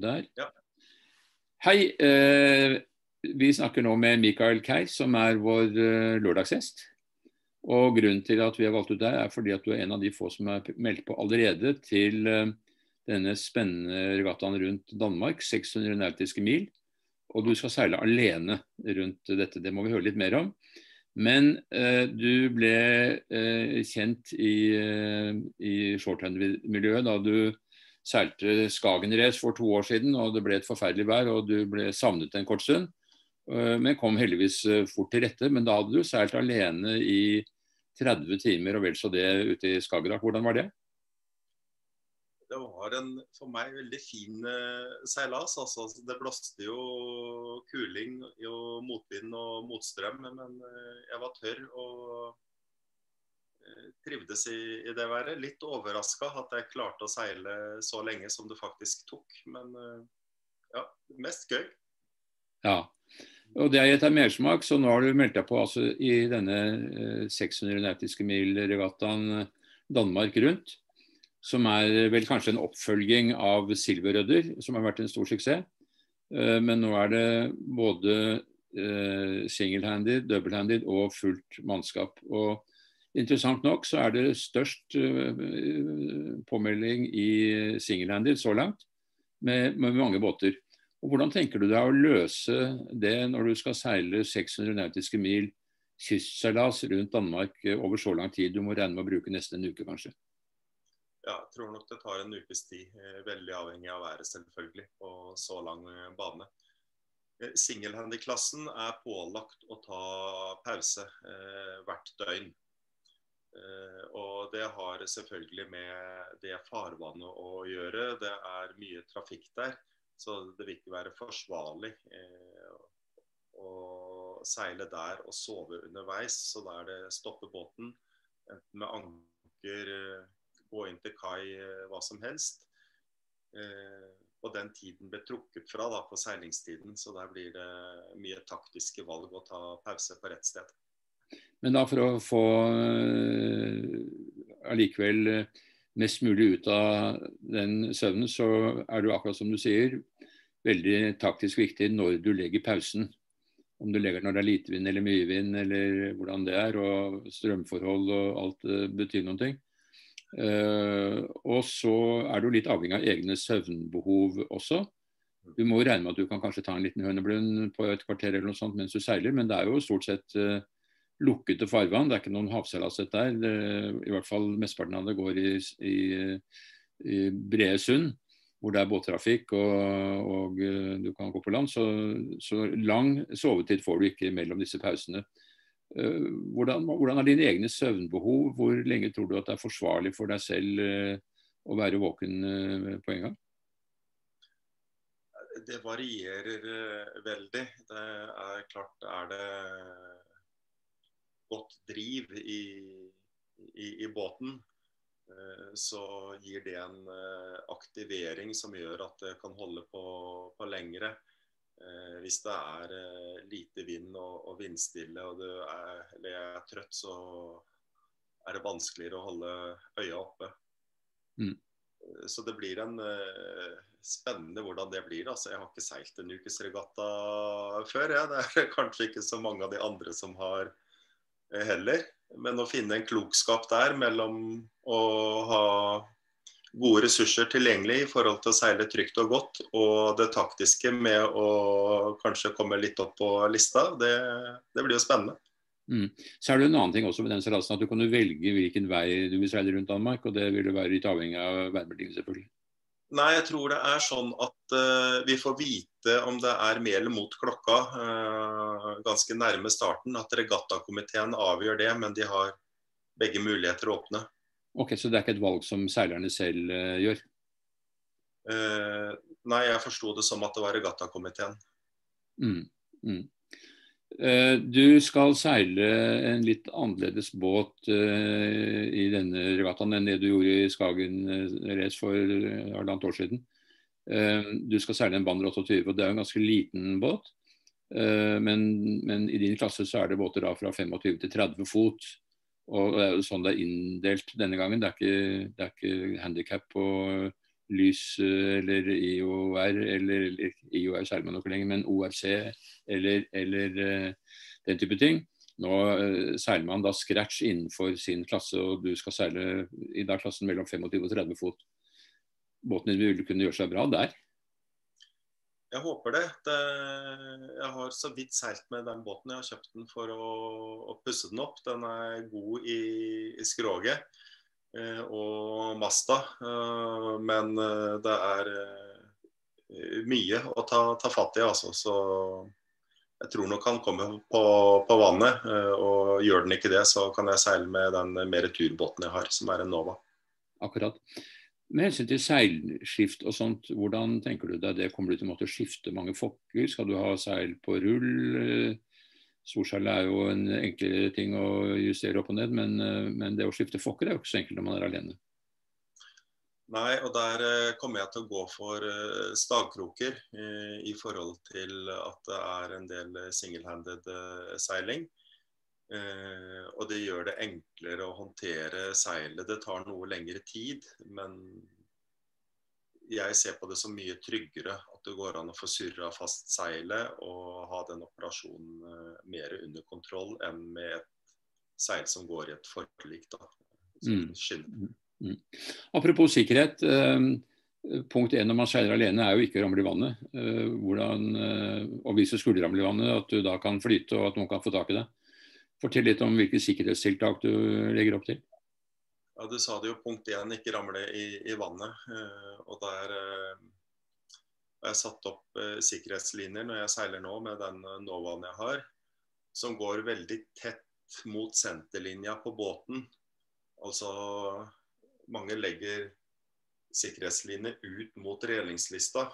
der. Ja. Hei. Eh, vi snakker nå med Mikael Kei, som er vår eh, lørdagsgjest. Og Grunnen til at vi har valgt ut deg, er fordi at du er en av de få som er meldt på allerede til eh, denne spennende regattaen rundt Danmark, 600 nautiske mil. Og du skal seile alene rundt dette. Det må vi høre litt mer om. Men eh, du ble eh, kjent i, eh, i shorthand-miljøet da du seilte Skagen-race for to år siden, og det ble et forferdelig vær, og du ble savnet en kort stund. Eh, men kom heldigvis eh, fort til rette. Men da hadde du seilt alene i 30 timer og vel så det ute i Skagerrak. Hvordan var det? Det var en for meg veldig fin uh, seilas. Altså, det blåste jo kuling, jo motvind og motstrøm, men jeg var tørr og trivdes i, i, det været. Litt overraska at jeg klarte å seile så lenge som det faktisk tok. Men ja, mest gøy. Ja, og Det har gitt deg mersmak, så nå har du meldt deg på altså, i denne 600 nautiske mil-regattaen Danmark rundt som er vel kanskje en oppfølging av Silverrødder, som har vært en stor suksess. Eh, men nå er det både eh, single-handed, double-handed og fullt mannskap. Og Interessant nok så er det størst eh, påmelding i single-handed så langt, med, med, mange båter. Og Hvordan tenker du deg å løse det når du skal seile 600 nautiske mil kystseilas rundt Danmark over så lang tid? Du må regne med å bruke nesten en uke, kanskje? ja, jeg tror nok det tar en ukes tid. Eh, veldig avhengig av været, selvfølgelig, på så lang eh, bane. Eh, Singelhandy-klassen er pålagt å ta pause eh, hvert døgn. Eh, og det har selvfølgelig med det farvannet å gjøre. Det er mye trafikk der, så det vil ikke være forsvarlig eh, å seile der og sove underveis. Så da er det stoppe båten, enten med anker gå inn til kai eh, hva som helst. Eh, og den tiden ble trukket fra da, på seilingstiden, så der blir det mye taktiske valg å ta pause på rett sted. Men da for å få eh, allikevel mest mulig ut av den søvnen, så er det akkurat som du sier, veldig taktisk viktig når du legger pausen. Om du legger når det er lite vind eller mye vind, eller hvordan det er, og strømforhold og alt betyr noen ting. Uh, og så er du litt avhengig av egne søvnbehov også. Du må regne med at du kan kanskje ta en liten høneblund på et kvarter eller noe sånt mens du seiler, men det er jo stort sett lukkede farvann. Det er ikke noen havseilaset der. Det, I hvert fall mesteparten av det går i, i, i brede sund, hvor det er båttrafikk og, og uh, du kan gå på land. Så, så lang sovetid får du ikke mellom disse pausene. Eh, hvordan, hvordan, er dine egne søvnbehov? Hvor lenge tror du at det er forsvarlig for deg selv eh, å være våken eh, på en gang? Det varierer veldig. Det er klart er det godt driv i, i, i båten, så gir det en aktivering som gjør at det kan holde på, på lengre. Eh, hvis det er eh, lite vind og, og vindstille og du er, eller er trøtt, så er det vanskeligere å holde øya oppe. Mm. Eh, så det blir en spennende hvordan det blir. Altså, jeg har ikke seilt en ukes regatta før. Ja. Det er kanskje ikke så mange av de andre som har heller. Men å finne en klokskap der mellom å ha gode ressurser tilgjengelig i forhold til å seile trygt og godt. Og det taktiske med å kanskje komme litt opp på lista, det, det blir jo spennende. Mm. Så er det en annen ting også med den seilasen at du kan velge hvilken vei du vil seile rundt Danmark. og Det vil jo være litt avhengig av værbetingelser, selvfølgelig. Nei, jeg tror det er sånn at uh, vi får vite om det er med eller mot klokka uh, ganske nærme starten. At regattakomiteen avgjør det, men de har begge muligheter å åpne. Ok, Så det er ikke et valg som seilerne selv uh, gjør? Nei, jeg forsto det som at det var regattakomiteen. Mm, mm. Uh, du skal seile en litt annerledes båt i denne regattaen enn det du gjorde i Skagen race for halvannet år siden. du skal seile en Banner 28, og det er en ganske liten båt. Men, men, i din klasse så er det båter da fra 25 til 30 fot. Og det er jo sånn det er inndelt denne gangen. Det er ikke, det ikke handikap på lys eller IOR, eller, eller IOR seiler man noe lenger, men ORC eller, eller den type ting. Nå seiler man da scratch innenfor sin klasse, og du skal seile i da klassen mellom 25 og 30 fot. Båten din vil kunne gjøre seg bra der. Jeg håper det. det. Jeg har så vidt seilt med den båten. Jeg har kjøpt den for å, å pusse den opp. Den er god i, i skroget eh, og masta. Eh, men eh, det er eh, mye å ta, ta, fatt i, altså. Så jeg tror nok han kommer på, på vannet. Eh, og gjør den ikke det, så kan jeg seile med den mer turbåten jeg har, som er en Nova. Akkurat. Med hensyn til seilskift og sånt, hvordan tenker du deg det? Kommer du til å måtte skifte mange fokker? Skal du ha seil på rull? Storseil er jo en enklere ting å justere opp og ned, men, men, det å skifte fokker er jo ikke så enkelt når man er alene. Nei, og der eh, kommer jeg til å gå for stagkroker eh, i forhold til at det er en del single-handed seiling. Eh, og det gjør det enklere å håndtere seilet. Det tar noe lengre tid, men jeg ser på det som mye tryggere at det går an å få surra fast seilet og ha den operasjonen eh, mer under kontroll enn med et seil som går i et forlik. Mm. Mm. Mm. Apropos sikkerhet. Eh, punkt én når man seiler alene er jo ikke å ramle i vannet. Eh, hvordan, eh, og hvis du skulle ramle i vannet, at du da kan flyte og at noen kan få tak i det. Fortell litt om hvilke sikkerhetstiltak du legger opp til. Ja, Du sa det jo punkt én, ikke ramle i, i vannet. Eh, og der eh, har jeg satt opp eh, sikkerhetslinjer når jeg seiler nå med den Novaen jeg har, som går veldig tett mot senterlinja på båten. Altså mange legger sikkerhetslinjer ut mot relingslista.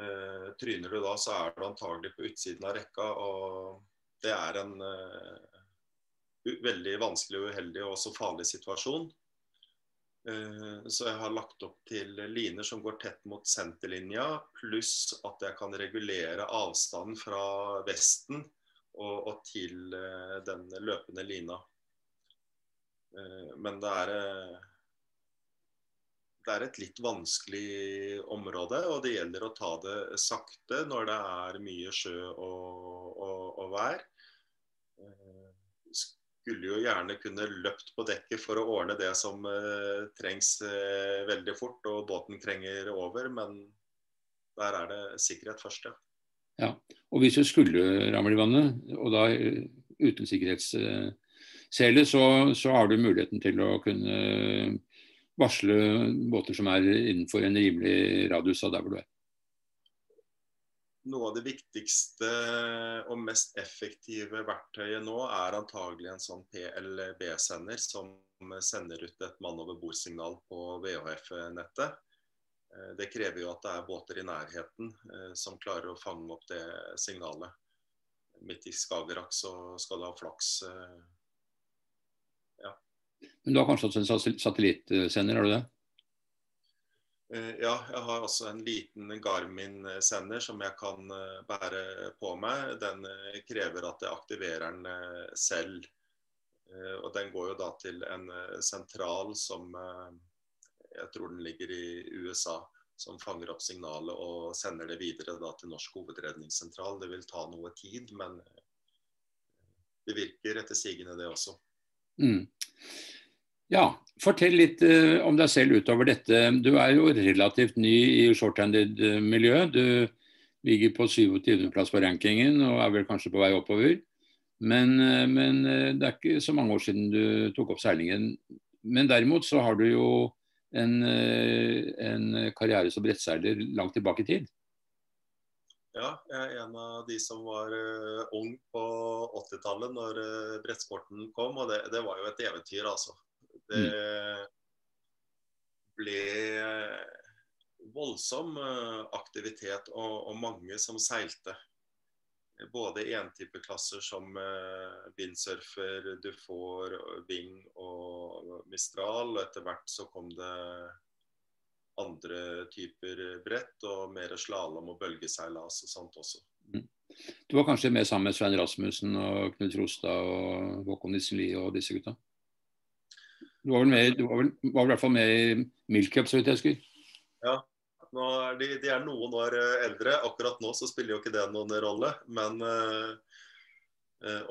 Eh, tryner du da, så er du antagelig på utsiden av rekka. og det er en veldig vanskelig, uheldig og også farlig situasjon. Uh, så jeg har lagt opp til liner som går tett mot senterlinja, pluss at jeg kan regulere avstanden fra vesten og, og til uh, den løpende lina. men det er det er et litt vanskelig område, og det gjelder å ta det sakte når det er mye sjø og, og, og vær skulle jo gjerne kunne løpt på dekket for å ordne det som uh, trengs uh, veldig fort, og båten trenger over. Men der er det sikkerhet først, ja. ja. Og hvis du skulle ramle i vannet, og da uh, uten sikkerhetssele, så, så, har du muligheten til å kunne varsle båter som er innenfor en rimelig radius av der hvor du er noe av det viktigste og mest effektive verktøyet nå er antagelig en sånn PLB-sender som sender ut et mann over bord-signal på VHF-nettet. Eh, det krever jo at det er båter i nærheten eh, som klarer å fange opp det signalet. Midt i Skagerrak så skal du ha flaks. Eh, ja. Men du har kanskje også en satellittsender, har du det? Eh, ja, jeg har også en liten Garmin-sender som jeg kan eh, bære på meg. Den eh, krever at jeg aktiverer den selv. Og den går jo da til en sentral som jeg tror den ligger i USA, som fanger opp signalet og sender det videre til Norsk hovedredningssentral. Det vil ta noe tid, men det virker etter sigende, det også. Mm. Ja, Fortell litt uh, om deg selv utover dette. Du er jo relativt ny i shorthanded-miljøet. Du ligger på 27.-plass på rankingen og er vel kanskje på vei oppover. Men, uh, men uh, det er ikke så mange år siden du tok opp seilingen. Men derimot så har du jo en, en karriere som brettseiler langt tilbake i tid. Ja, jeg er en av de som var ung på 80-tallet når brettsporten kom. Og det, det, var jo et eventyr, altså. Det mm. ble voldsom eh, aktivitet og, og mange som seilte. Både entypeklasser som uh, windsurfer, Dufour, Ving og Mistral. Og etter hvert så kom det andre typer brett og mer slalåm og bølgeseilas og sånt også. Mm. Du var kanskje med sammen med Svein Rasmussen og Knut Rostad og Håkon Iselli og disse gutta? Du var vel, med, du var vel, var i hvert fall med i Milk Cup, så vidt jeg husker? Ja, er de, de, er noen år eldre. Akkurat nå så spiller jo ikke det noen rolle. Men uh,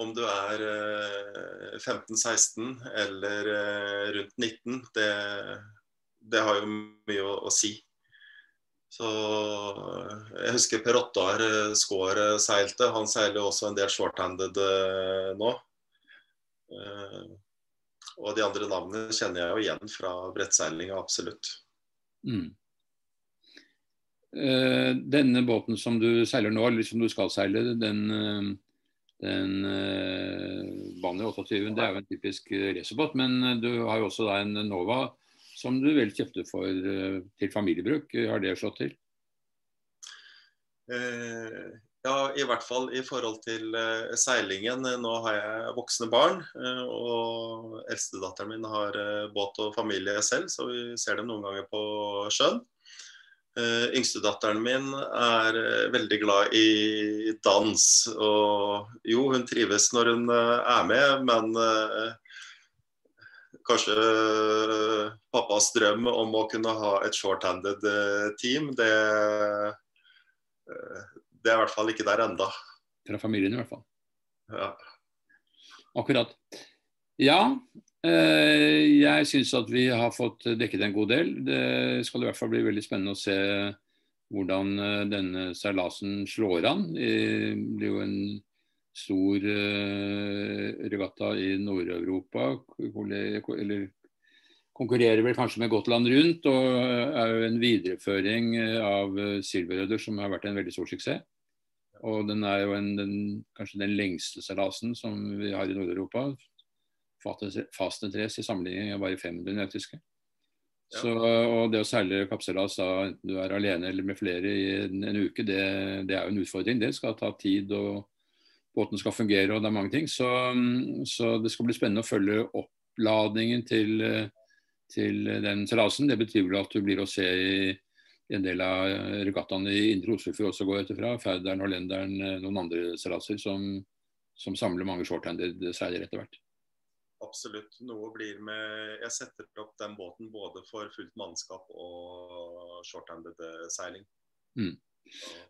om du er uh, 15-16 eller uh, rundt 19, det, det, har jo mye å, å si. Så Jeg husker Per Ottar eh, Skaar eh, seilte. Han seiler også en del shorthanded eh, nå. Og de andre navnene kjenner jeg jo igjen fra brettseilinga, absolutt. Mm. Denne båten som du seiler nå, eller som du skal seile, den, den Banner 28, det er jo en typisk racerbåt. Men du har jo også da en Nova som du vel kjøpte for eh, til familiebruk. Har det slått til? Ja, i hvert fall i forhold til eh, seilingen. Nå har jeg voksne barn. Eh, og eldstedatteren min har eh, båt og familie selv, så vi ser dem noen ganger på sjøen. Yngstedatteren min er veldig glad i dans. Og jo, hun trives når hun er med, men kanskje pappas drøm om å kunne ha et short-handed team, det, det, er i hvert fall ikke der enda. Fra familien i hvert fall. Ja. Akkurat. Ja, jeg syns at vi har fått dekket en god del. Det skal i hvert fall bli veldig spennende å se hvordan denne seilasen slår an. Det blir jo en stor eh, regatta i Nord-Europa. Eller konkurrerer vel kanskje med Gotland rundt, og er jo en videreføring eh, av Silverøder som har vært en veldig stor suksess. Og den er jo en, den, kanskje den lengste seilasen som vi har i Nord-Europa. 3 i sammenligning er bare 500 nautiske. Ja. Så, og det å seile kappseilas enten du er alene eller med flere i en, en uke, det, det, er jo en utfordring. Det skal ta tid og båten skal fungere og det er mange ting. Så, så det skal bli spennende å følge oppladningen til, til den seilasen. Det betyr vel at du blir å se i en del av regattaene i Indre Oslofjord også går etterfra. Færderen, Hollenderen, noen andre seilaser som, som, samler mange shorthanded seiler etter hvert. Absolutt. Noe blir med Jeg setter opp den båten både for fullt mannskap og shorthanded seiling. Mm.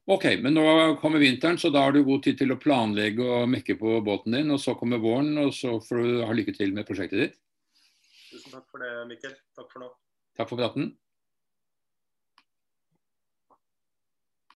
Ok, men nå kommer vinteren, så da har du god tid til å planlegge og mekke på båten din. Og så kommer våren, og så får du ha lykke til med prosjektet ditt. Tusen takk for det, Mikkel. Takk for nå. Takk for praten.